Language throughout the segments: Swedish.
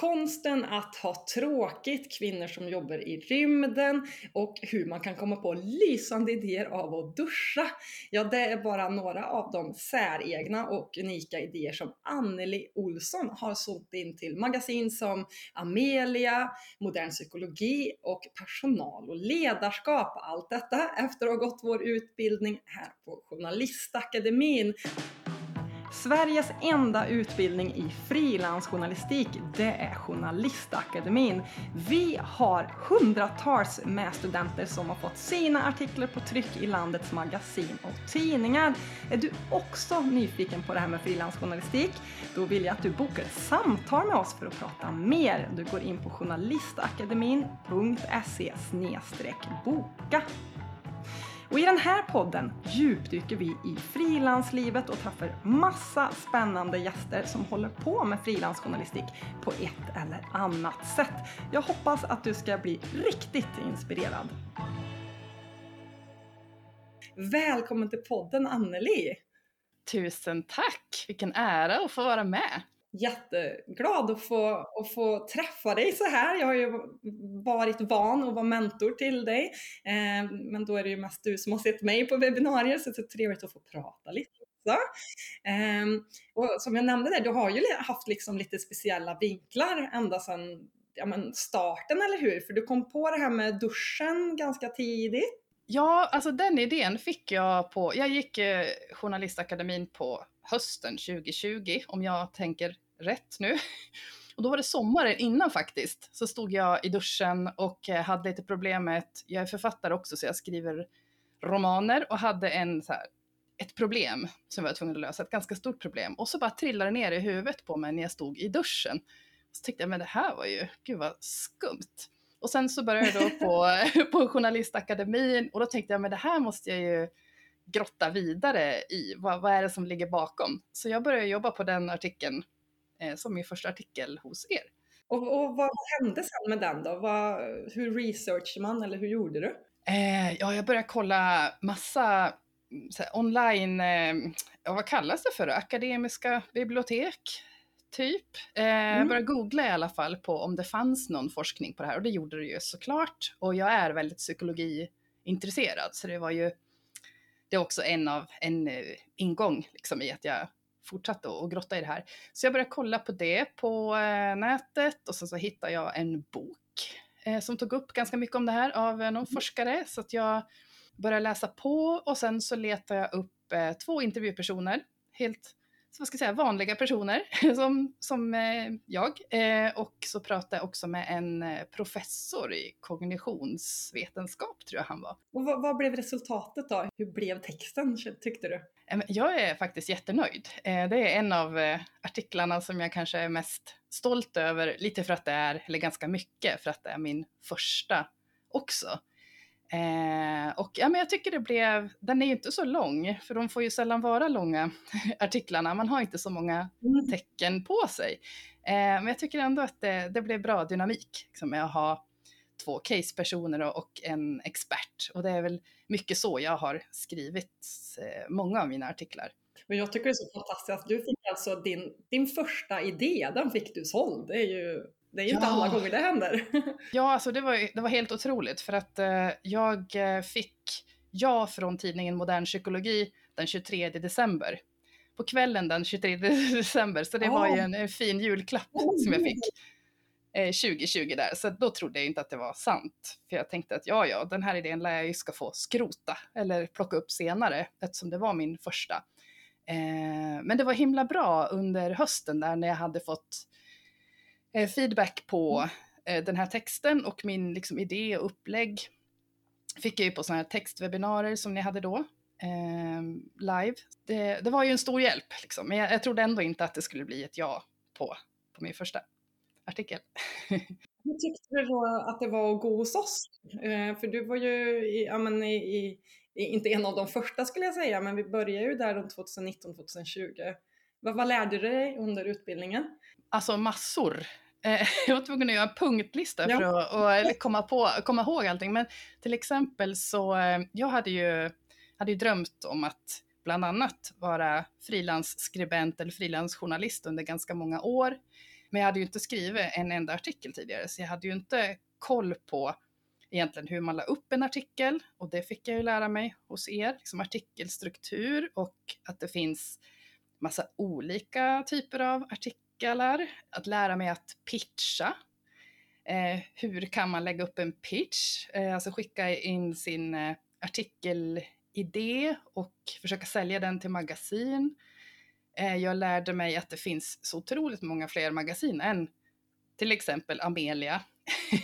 Konsten att ha tråkigt, kvinnor som jobbar i rymden och hur man kan komma på lysande idéer av att duscha. Ja, det är bara några av de säregna och unika idéer som Anneli Olsson har sålt in till magasin som Amelia, Modern Psykologi och Personal och ledarskap. Allt detta efter att ha gått vår utbildning här på Journalistakademin. Sveriges enda utbildning i frilansjournalistik, det är Journalistakademin. Vi har hundratals med studenter som har fått sina artiklar på tryck i landets magasin och tidningar. Är du också nyfiken på det här med frilansjournalistik? Då vill jag att du bokar ett samtal med oss för att prata mer. Du går in på journalistakademin.se boka. Och i den här podden djupdyker vi i frilanslivet och träffar massa spännande gäster som håller på med frilansjournalistik på ett eller annat sätt. Jag hoppas att du ska bli riktigt inspirerad. Välkommen till podden Anneli! Tusen tack! Vilken ära att få vara med! Jätteglad att få, att få träffa dig så här. Jag har ju varit van att vara mentor till dig, eh, men då är det ju mest du som har sett mig på webbinarier, så det är trevligt att få prata lite också. Eh, och som jag nämnde där, du har ju haft liksom lite speciella vinklar ända sedan ja, men starten, eller hur? För du kom på det här med duschen ganska tidigt. Ja, alltså den idén fick jag på, jag gick eh, Journalistakademin på hösten 2020, om jag tänker rätt nu. Och då var det sommaren innan faktiskt, så stod jag i duschen och eh, hade lite problem med att jag är författare också så jag skriver romaner och hade en så här, ett problem som jag var tvungen att lösa, ett ganska stort problem. Och så bara trillade det ner i huvudet på mig när jag stod i duschen. Så tyckte jag, men det här var ju, gud vad skumt. Och sen så började jag då på, på Journalistakademin och då tänkte jag, men det här måste jag ju grotta vidare i. Vad, vad är det som ligger bakom? Så jag började jobba på den artikeln som min första artikel hos er. Och, och vad hände sen med den då? Vad, hur researchade man eller hur gjorde du? Eh, ja, jag började kolla massa mm, här, online, eh, vad kallas det för? Akademiska bibliotek, typ. Eh, mm. Jag började googla i alla fall på om det fanns någon forskning på det här och det gjorde det ju såklart. Och jag är väldigt psykologiintresserad så det var ju det är också en av en uh, ingång liksom, i att jag fortsatte att grotta i det här. Så jag började kolla på det på uh, nätet och sen så hittade jag en bok uh, som tog upp ganska mycket om det här av någon mm. forskare så att jag började läsa på och sen så letade jag upp två intervjupersoner, helt så vad ska jag säga, vanliga personer som, som eh, jag. Eh, och så pratade jag också med en eh, professor i kognitionsvetenskap, tror jag han var. Och vad, vad blev resultatet då? Hur blev texten, tyckte du? Jag är faktiskt jättenöjd. Det är en av artiklarna som jag kanske är mest stolt över, lite för att det är, eller ganska mycket, för att det är min första också. Eh, och ja, men jag tycker det blev, den är ju inte så lång, för de får ju sällan vara långa artiklarna, man har inte så många mm. tecken på sig. Eh, men jag tycker ändå att det, det blev bra dynamik liksom, med att ha två casepersoner och, en expert. Och det är väl mycket så jag har skrivit eh, många av mina artiklar. Men jag tycker det är så fantastiskt att du fick alltså din, din första idé, den fick du såld. Det är ju det är ju ja. inte alla gånger det händer. ja, alltså det var, det var helt otroligt för att eh, jag eh, fick ja från tidningen Modern Psykologi den 23 december. På kvällen den 23 december, så det oh. var ju en, en fin julklapp oh. som jag fick. 2020 eh, där, så då trodde jag inte att det var sant. För jag tänkte att ja, ja, den här idén lär jag ju ska få skrota eller plocka upp senare eftersom det var min första. Eh, men det var himla bra under hösten där när jag hade fått eh, feedback på mm. eh, den här texten och min liksom, idé och upplägg fick jag ju på sådana här textwebbinarier som ni hade då, eh, live. Det, det, var ju en stor hjälp, liksom. men jag, jag trodde ändå inte att det skulle bli ett ja på, på min första artikel. Hur tyckte du då att det var att gå hos oss? Eh, för du var ju i, ja, men i, i, inte en av de första skulle jag säga, men vi började ju där runt 2019-2020. Vad, vad lärde du dig under utbildningen? Alltså massor. Eh, jag var tvungen att göra en punktlista ja. för att och komma, på, komma ihåg allting. Men till exempel så, eh, jag hade ju, hade ju drömt om att bland annat vara frilansskribent eller frilansjournalist under ganska många år. Men jag hade ju inte skrivit en enda artikel tidigare, så jag hade ju inte koll på egentligen hur man la upp en artikel och det fick jag ju lära mig hos er, liksom artikelstruktur och att det finns massa olika typer av artiklar, att lära mig att pitcha. Eh, hur kan man lägga upp en pitch? Eh, alltså skicka in sin eh, artikelidé och försöka sälja den till magasin. Eh, jag lärde mig att det finns så otroligt många fler magasin än till exempel Amelia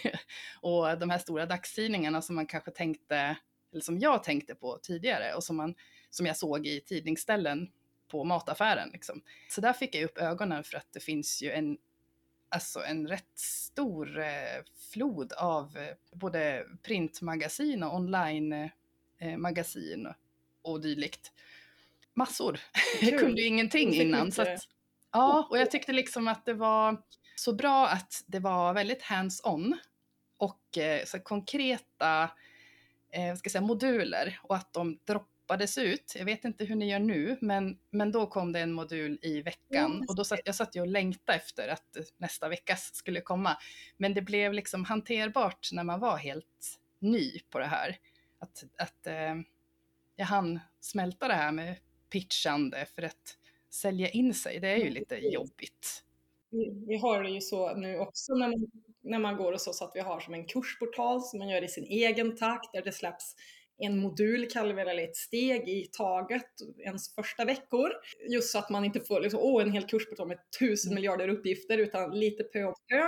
och de här stora dagstidningarna som man kanske tänkte, eller som jag tänkte på tidigare och som, man, som jag såg i tidningsställen på mataffären. Liksom. Så där fick jag upp ögonen för att det finns ju en, alltså en rätt stor eh, flod av eh, både printmagasin och online-magasin eh, och dylikt. Massor. jag kunde ju ingenting innan. Så att, ja, och jag tyckte liksom att det var så bra att det var väldigt hands-on och eh, så konkreta eh, ska säga, moduler och att de droppades ut. Jag vet inte hur ni gör nu, men, men då kom det en modul i veckan mm. och då satt, jag satt ju och längtade efter att nästa veckas skulle komma. Men det blev liksom hanterbart när man var helt ny på det här. Att, att eh, jag hann smälta det här med pitchande för att sälja in sig, det är ju lite jobbigt. Vi, vi har det ju så nu också när man, när man går och så, så att vi har som en kursportal som man gör i sin egen takt där det släpps en modul kallar vi det, eller ett steg i taget, ens första veckor. Just så att man inte får liksom, åh, en hel kursportal med tusen mm. miljarder uppgifter, utan lite pö om pö.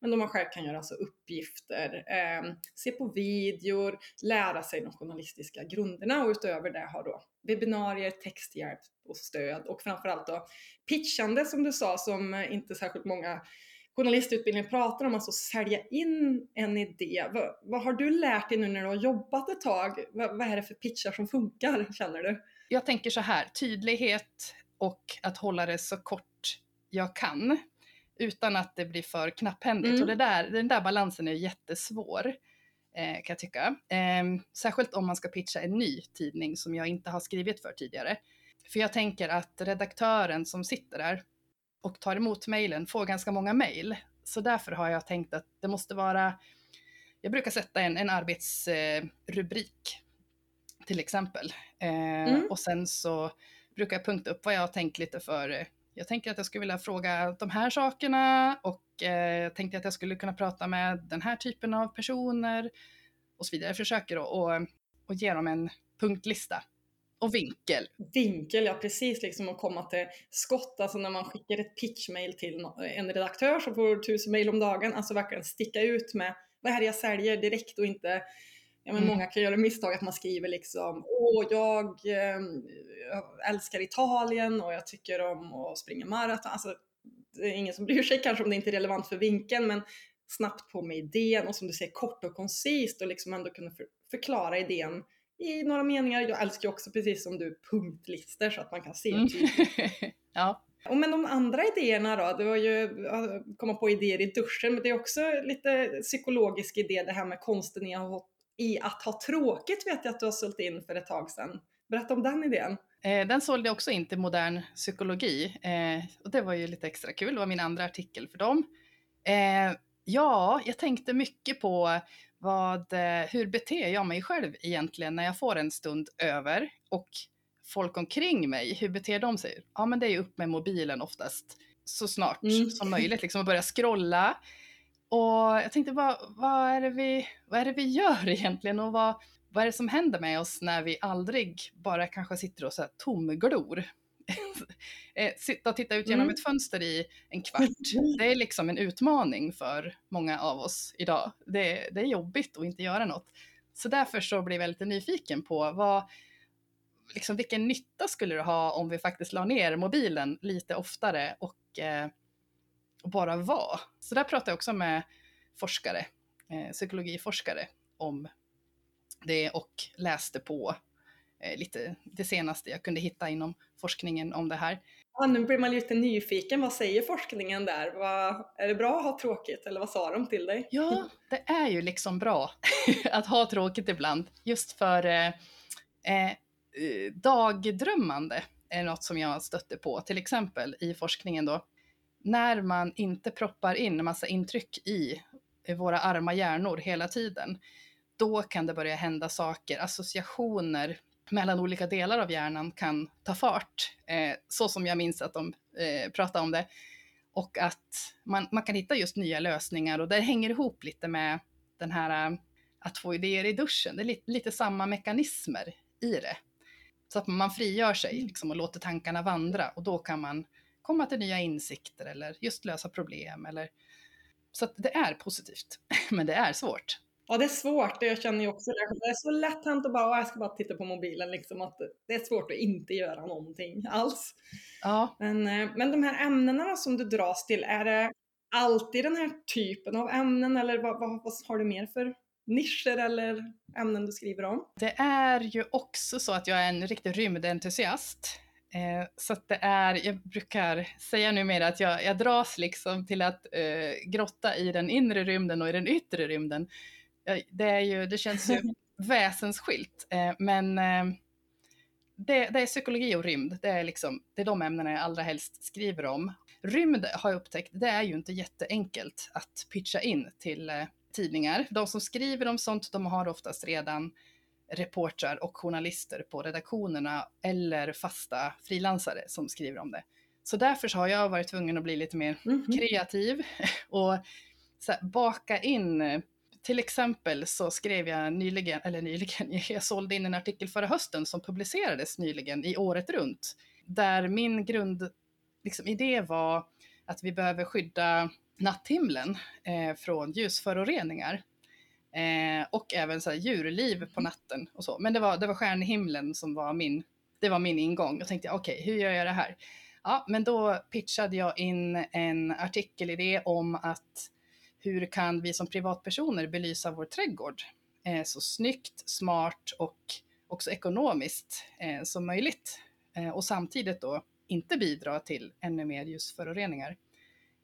Men då man själv kan göra alltså uppgifter, eh, se på videor, lära sig de journalistiska grunderna och utöver det ha då webbinarier, texthjälp och stöd och framförallt då pitchande som du sa som inte särskilt många journalistutbildningen pratar om, alltså sälja in en idé. Vad, vad, har du lärt dig nu när du har jobbat ett tag? Vad, vad är det för pitchar som funkar, känner du? Jag tänker så här, tydlighet och att hålla det så kort jag kan utan att det blir för knapphändigt. Mm. Och det där, den där balansen är jättesvår eh, kan jag tycka. Eh, särskilt om man ska pitcha en ny tidning som jag inte har skrivit för tidigare. För jag tänker att redaktören som sitter där och tar emot mejlen får ganska många mejl. Så därför har jag tänkt att det måste vara, jag brukar sätta en, en arbetsrubrik till exempel. Eh, mm. Och sen så brukar jag punkta upp vad jag har tänkt lite för jag tänker att jag skulle vilja fråga de här sakerna och eh, tänkte att jag skulle kunna prata med den här typen av personer och så vidare. Jag försöker att och, och ge dem en punktlista och vinkel. Vinkel, ja precis, liksom att komma till skott. Alltså när man skickar ett pitchmail till en redaktör som får tusen mail om dagen, alltså verkligen sticka ut med vad är det jag säljer direkt och inte Ja, men mm. Många kan göra misstag att man skriver liksom Åh, jag, eh, jag älskar Italien och jag tycker om att springa maraton. Alltså, det är ingen som bryr sig kanske om det inte är relevant för vinkeln, men snabbt på med idén och som du säger kort och koncist och liksom ändå kunna för, förklara idén i några meningar. Jag älskar ju också precis som du punktlister så att man kan se mm. ja. Och men de andra idéerna då? Det var ju att komma på idéer i duschen, men det är också lite psykologisk idé det här med konsten i att, i att ha tråkigt vet jag att du har sålt in för ett tag sedan. Berätta om den idén. Eh, den sålde jag också in till modern psykologi eh, och det var ju lite extra kul. Det var min andra artikel för dem. Eh, ja, jag tänkte mycket på vad, eh, hur beter jag mig själv egentligen när jag får en stund över och folk omkring mig, hur beter de sig? Ja, men det är ju upp med mobilen oftast så snart mm. som möjligt, liksom att börja scrolla. Och jag tänkte, vad, vad, är det vi, vad är det vi gör egentligen och vad, vad är det som händer med oss när vi aldrig bara kanske sitter och så här tomglor? Eh, sitta och titta ut genom mm. ett fönster i en kvart, det är liksom en utmaning för många av oss idag. Det, det är jobbigt att inte göra något. Så därför så blev jag lite nyfiken på vad, liksom, vilken nytta skulle det ha om vi faktiskt la ner mobilen lite oftare och, eh, och bara var. Så där pratade jag också med forskare, eh, psykologiforskare om det och läste på lite det senaste jag kunde hitta inom forskningen om det här. Ja, nu blir man lite nyfiken. Vad säger forskningen där? Vad, är det bra att ha tråkigt eller vad sa de till dig? Ja, det är ju liksom bra att ha tråkigt ibland. Just för eh, eh, dagdrömmande är något som jag stötte på, till exempel i forskningen då. när man inte proppar in massa intryck i våra arma hjärnor hela tiden, då kan det börja hända saker, associationer mellan olika delar av hjärnan kan ta fart, eh, så som jag minns att de eh, pratade om det. Och att man, man kan hitta just nya lösningar och det hänger ihop lite med den här att få idéer i duschen. Det är lite, lite samma mekanismer i det. Så att man frigör sig mm. liksom, och låter tankarna vandra och då kan man komma till nya insikter eller just lösa problem. Eller... Så att det är positivt, men det är svårt. Ja, det är svårt. Jag känner ju också det. Det är så lätt hänt att bara, jag ska bara titta på mobilen liksom. Att det är svårt att inte göra någonting alls. Ja. Men, eh, men de här ämnena som du dras till, är det alltid den här typen av ämnen eller vad, vad, vad har du mer för nischer eller ämnen du skriver om? Det är ju också så att jag är en riktig rymdentusiast. Eh, så det är, jag brukar säga numera att jag, jag dras liksom till att eh, grotta i den inre rymden och i den yttre rymden. Det, är ju, det känns ju väsensskilt, eh, men eh, det, det, är psykologi och rymd. Det är, liksom, det är de ämnena jag allra helst skriver om. Rymd har jag upptäckt, det är ju inte jätteenkelt att pitcha in till eh, tidningar. De som skriver om sånt, de har oftast redan reportrar och journalister på redaktionerna eller fasta frilansare som skriver om det. Så därför så har jag varit tvungen att bli lite mer mm -hmm. kreativ och här, baka in till exempel så skrev jag nyligen, eller nyligen, jag sålde in en artikel förra hösten som publicerades nyligen i Året runt, där min grundidé liksom, var att vi behöver skydda natthimlen eh, från ljusföroreningar. Eh, och även så här, djurliv på natten och så. Men det var, det var stjärnhimlen som var min, det var min ingång. Jag tänkte, okej, okay, hur gör jag det här? Ja, men då pitchade jag in en artikelidé om att hur kan vi som privatpersoner belysa vår trädgård eh, så snyggt, smart och också ekonomiskt eh, som möjligt. Eh, och samtidigt då inte bidra till ännu mer ljusföroreningar.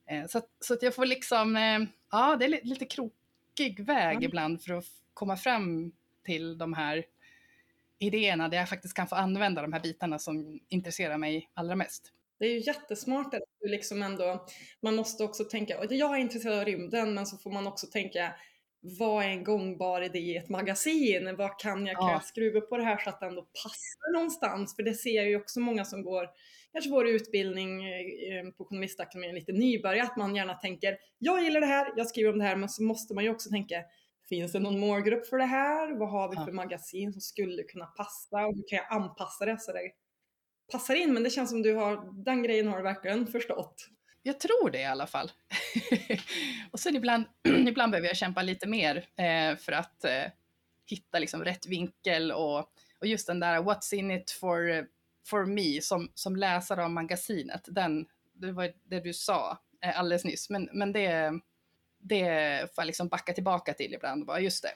Eh, så, att, så att jag får liksom, eh, ja det är lite krokig väg mm. ibland för att komma fram till de här idéerna där jag faktiskt kan få använda de här bitarna som intresserar mig allra mest. Det är ju jättesmart att du liksom ändå, man måste också tänka, jag är intresserad av rymden, men så får man också tänka, vad är en gångbar idé i ett magasin? Vad kan jag, kan jag skruva på det här så att det ändå passar någonstans? För det ser jag ju också många som går, kanske vår utbildning eh, på Journalistakademin lite nybörjare, att man gärna tänker, jag gillar det här, jag skriver om det här, men så måste man ju också tänka, finns det någon målgrupp för det här? Vad har vi för magasin som skulle kunna passa? Och hur kan jag anpassa det så det passar in? Men det känns som du har, den grejen har du verkligen förstått. Jag tror det i alla fall. och sen ibland, ibland behöver jag kämpa lite mer eh, för att eh, hitta liksom rätt vinkel och, och just den där what's in it for, for me som, som läsare av magasinet. Den, det var det du sa eh, alldeles nyss, men, men det, det får jag liksom backa tillbaka till ibland. Bara, just det.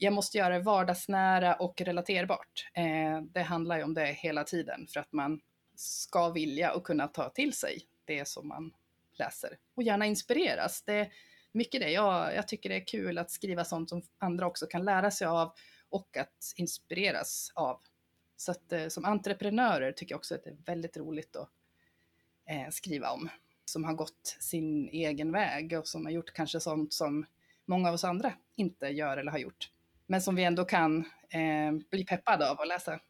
Jag måste göra det vardagsnära och relaterbart. Eh, det handlar ju om det hela tiden för att man ska vilja och kunna ta till sig det som man läser. Och gärna inspireras. Det är mycket det. Jag, jag tycker det är kul att skriva sånt som andra också kan lära sig av och att inspireras av. Så att eh, som entreprenörer tycker jag också att det är väldigt roligt att eh, skriva om. Som har gått sin egen väg och som har gjort kanske sånt som många av oss andra inte gör eller har gjort. Men som vi ändå kan eh, bli peppade av att läsa.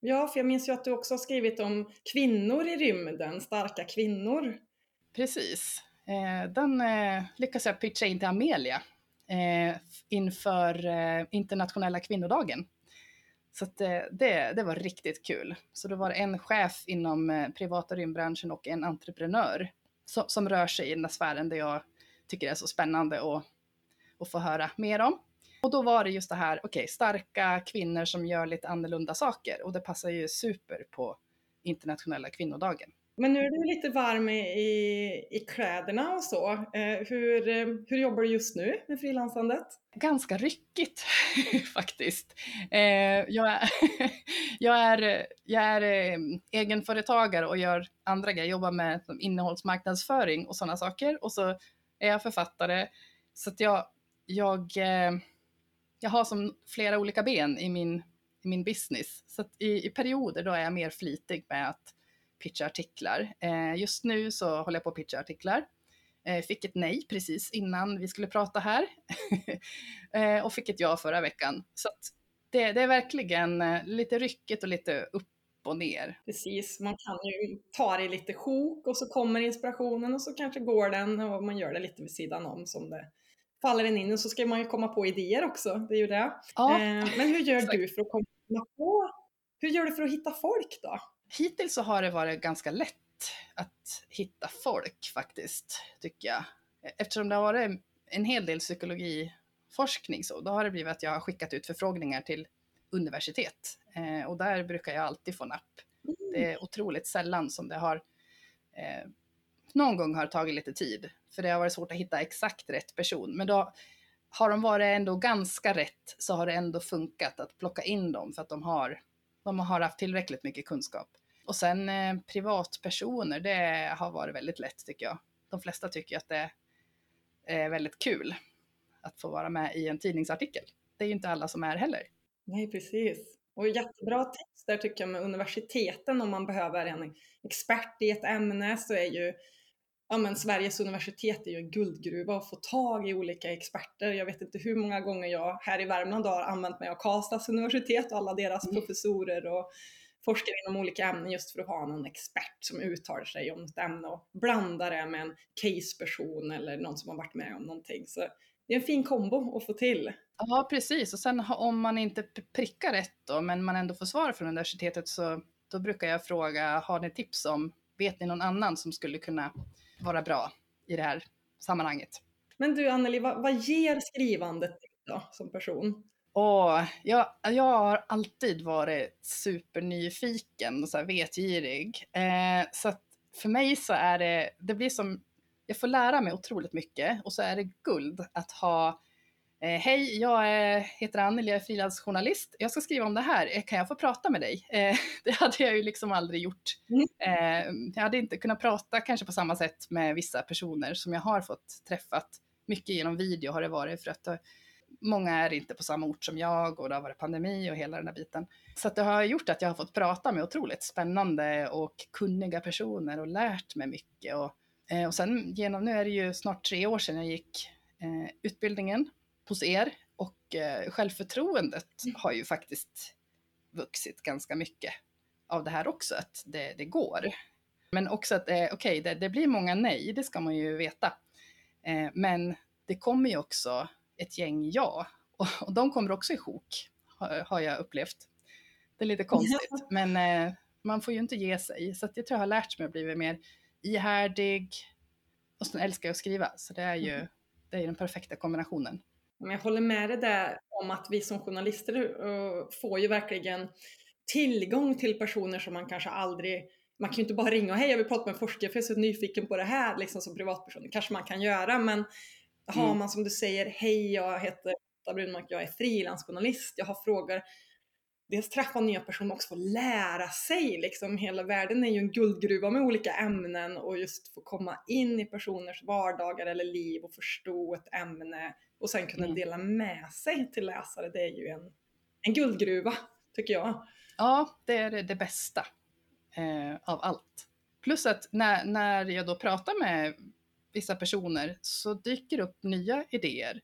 Ja, för jag minns ju att du också har skrivit om kvinnor i rymden, starka kvinnor. Precis. Eh, den eh, lyckades jag pitcha in till Amelia eh, inför eh, internationella kvinnodagen. Så att, eh, det, det var riktigt kul. Så det var en chef inom eh, privata rymdbranschen och en entreprenör som, som rör sig i den där sfären där jag tycker det är så spännande att, att få höra mer om. Och då var det just det här, okej, okay, starka kvinnor som gör lite annorlunda saker och det passar ju super på internationella kvinnodagen. Men nu är du lite varm i, i kläderna och så. Eh, hur, eh, hur jobbar du just nu med frilansandet? Ganska ryckigt faktiskt. Eh, jag, är, jag, är, jag är eh, egenföretagare och gör andra grejer, jobbar med innehållsmarknadsföring och sådana saker. Och så är jag författare. Så att jag, jag eh, jag har som flera olika ben i min, i min business. Så i, i, perioder då är jag mer flitig med att pitcha artiklar. Eh, just nu så håller jag på att pitcha artiklar. Eh, fick ett nej precis innan vi skulle prata här. eh, och fick ett ja förra veckan. Så det, det, är verkligen eh, lite ryckigt och lite upp och ner. Precis, man kan ju ta det i lite sjok och så kommer inspirationen och så kanske går den och man gör det lite vid sidan om som det faller en in och så ska man ju komma på idéer också, det är ju det. Ja, eh, men hur gör du för att komma på, hur gör du för att hitta folk då? Hittills så har det varit ganska lätt att hitta folk faktiskt, tycker jag. Eftersom det har varit en hel del psykologiforskning så, då har det blivit att jag har skickat ut förfrågningar till universitet eh, och där brukar jag alltid få napp. Det är otroligt sällan som det har eh, någon gång har tagit lite tid, för det har varit svårt att hitta exakt rätt person. Men då har de varit ändå ganska rätt så har det ändå funkat att plocka in dem för att de har, de har haft tillräckligt mycket kunskap. Och sen eh, privatpersoner, det har varit väldigt lätt tycker jag. De flesta tycker att det är väldigt kul att få vara med i en tidningsartikel. Det är ju inte alla som är heller. Nej, precis. Och jättebra tips där tycker jag med universiteten om man behöver en expert i ett ämne så är ju ja, men Sveriges universitet är ju en guldgruva att få tag i olika experter. Jag vet inte hur många gånger jag här i Värmland har använt mig av Karlstads universitet och alla deras mm. professorer och forskare inom olika ämnen just för att ha någon expert som uttalar sig om ett ämne och blanda det med en caseperson eller någon som har varit med om någonting. Så det är en fin kombo att få till. Ja, precis. Och sen om man inte prickar rätt då, men man ändå får svar från universitetet så då brukar jag fråga, har ni tips om, vet ni någon annan som skulle kunna vara bra i det här sammanhanget? Men du Anneli, vad, vad ger skrivandet då som person? Och jag, jag har alltid varit supernyfiken och så här vetgirig. Eh, så att för mig så är det, det blir som, jag får lära mig otroligt mycket och så är det guld att ha Eh, Hej, jag är, heter Anneli, jag är frilansjournalist. Jag ska skriva om det här, eh, kan jag få prata med dig? Eh, det hade jag ju liksom aldrig gjort. Mm. Eh, jag hade inte kunnat prata kanske på samma sätt med vissa personer som jag har fått träffat. Mycket genom video har det varit för att många är inte på samma ort som jag och det har varit pandemi och hela den där biten. Så det har gjort att jag har fått prata med otroligt spännande och kunniga personer och lärt mig mycket. Och, eh, och sen genom, nu är det ju snart tre år sedan jag gick eh, utbildningen hos er och eh, självförtroendet mm. har ju faktiskt vuxit ganska mycket av det här också, att det, det går. Men också att, eh, okej, okay, det, det, blir många nej, det ska man ju veta. Eh, men det kommer ju också ett gäng ja, och, och de kommer också i sjok, har, har, jag upplevt. Det är lite konstigt, men eh, man får ju inte ge sig. Så jag tror jag har lärt mig att bli mer ihärdig och sen älskar jag att skriva, så det är ju mm. det är den perfekta kombinationen. Men jag håller med dig där om att vi som journalister uh, får ju verkligen tillgång till personer som man kanske aldrig man kan ju inte bara ringa och hej jag vill prata med en forskare för jag är så nyfiken på det här liksom som privatperson. Det kanske man kan göra men har mm. man som du säger, hej jag heter Lotta Brunmark, jag är frilansjournalist, jag har frågor. Dels träffa nya personer men också få lära sig liksom. Hela världen är ju en guldgruva med olika ämnen och just få komma in i personers vardagar eller liv och förstå ett ämne och sen kunna mm. dela med sig till läsare, det är ju en, en guldgruva, tycker jag. Ja, det är det bästa eh, av allt. Plus att när, när jag då pratar med vissa personer så dyker upp nya idéer.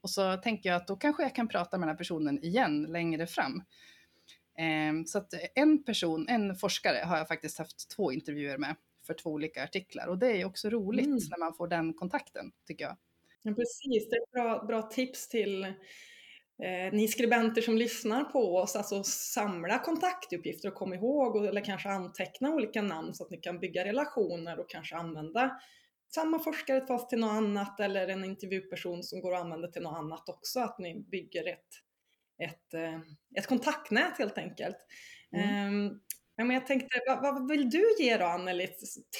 Och så tänker jag att då kanske jag kan prata med den här personen igen längre fram. Eh, så att en person, en forskare har jag faktiskt haft två intervjuer med för två olika artiklar och det är också roligt mm. när man får den kontakten tycker jag. Ja, precis, det är ett bra, bra tips till eh, ni skribenter som lyssnar på oss, alltså samla kontaktuppgifter och kom ihåg och, eller kanske anteckna olika namn så att ni kan bygga relationer och kanske använda samma forskare fast till något annat eller en intervjuperson som går att använda till något annat också, att ni bygger ett, ett, eh, ett kontaktnät helt enkelt. Mm. Um, men jag tänkte, vad, vad, vill du ge då Anneli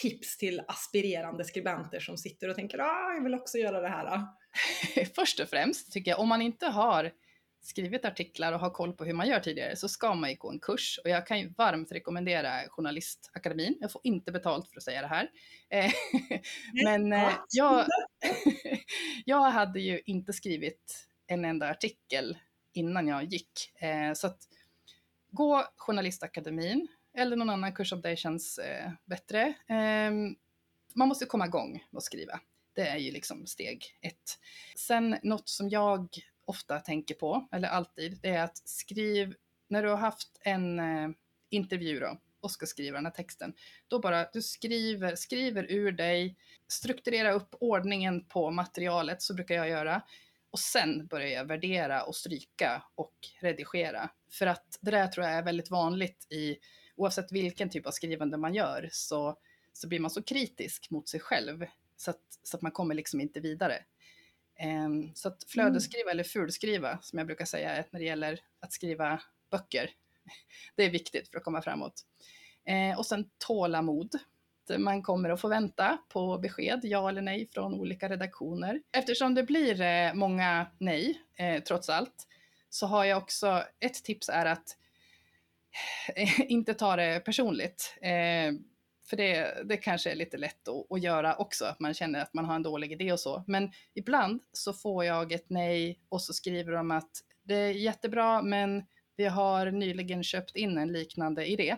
tips till aspirerande skribenter som sitter och tänker ah, jag vill också göra det här? Först och främst tycker jag, om man inte har skrivit artiklar och har koll på hur man gör tidigare så ska man ju gå en kurs och jag kan ju varmt rekommendera Journalistakademin. Jag får inte betalt för att säga det här. Eh, men eh, jag, jag hade ju inte skrivit en enda artikel innan jag gick. Eh, så att gå Journalistakademin eller någon annan kurs om det känns eh, bättre. Eh, man måste komma igång med att skriva. Det är ju liksom steg ett. Sen något som jag ofta tänker på, eller alltid, det är att skriv, när du har haft en eh, intervju då, och ska skriva den här texten, då bara du skriver, skriver ur dig, strukturera upp ordningen på materialet, så brukar jag göra. Och sen börjar jag värdera och stryka och redigera. För att det där tror jag är väldigt vanligt i, oavsett vilken typ av skrivande man gör, så, så blir man så kritisk mot sig själv så att, så att man kommer liksom inte vidare. Um, så att flödesskriva mm. eller fulskriva, som jag brukar säga när det gäller att skriva böcker, det är viktigt för att komma framåt. Eh, och sen tålamod. Man kommer att få vänta på besked, ja eller nej, från olika redaktioner. Eftersom det blir eh, många nej, eh, trots allt, så har jag också, ett tips är att eh, inte ta det personligt. Eh, för det, det kanske är lite lätt att, att, göra också, att man känner att man har en dålig idé och så. Men ibland så får jag ett nej och så skriver de att det är jättebra, men vi har nyligen köpt in en liknande idé.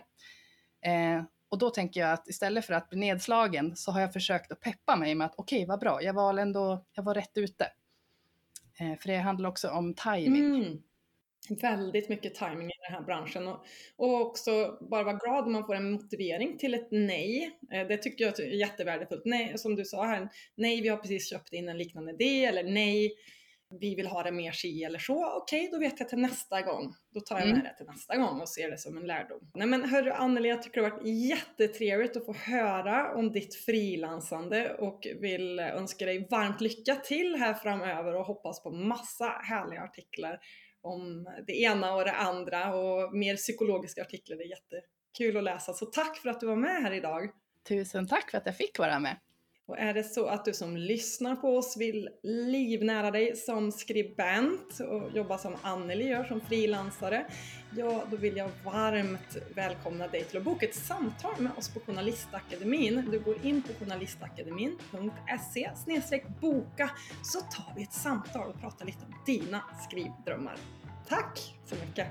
Eh, och då tänker jag att istället för att bli nedslagen så har jag försökt att peppa mig med att okej, okay, vad bra, jag var ändå, jag var rätt ute. Eh, för det handlar också om timing. Mm. Väldigt mycket timing i den här branschen och, och också bara vara glad om man får en motivering till ett nej. Eh, det tycker jag är jättevärdefullt. Nej, som du sa här, nej, vi har precis köpt in en liknande idé eller nej, vi vill ha det mer si eller så, okej okay, då vet jag till nästa gång. Då tar jag med mm. det till nästa gång och ser det som en lärdom. Nej men hörru Anneli, jag tycker det har varit jättetrevligt att få höra om ditt frilansande och vill önska dig varmt lycka till här framöver och hoppas på massa härliga artiklar om det ena och det andra och mer psykologiska artiklar. Det är jättekul att läsa. Så tack för att du var med här idag. Tusen tack för att jag fick vara med. Och är det så att du som lyssnar på oss vill livnära dig som skribent och jobba som Anneli gör som frilansare, ja då vill jag varmt välkomna dig till att boka ett samtal med oss på Journalistakademin. Du går in på journalistakademin.se boka så tar vi ett samtal och pratar lite om dina skrivdrömmar. Tack så mycket!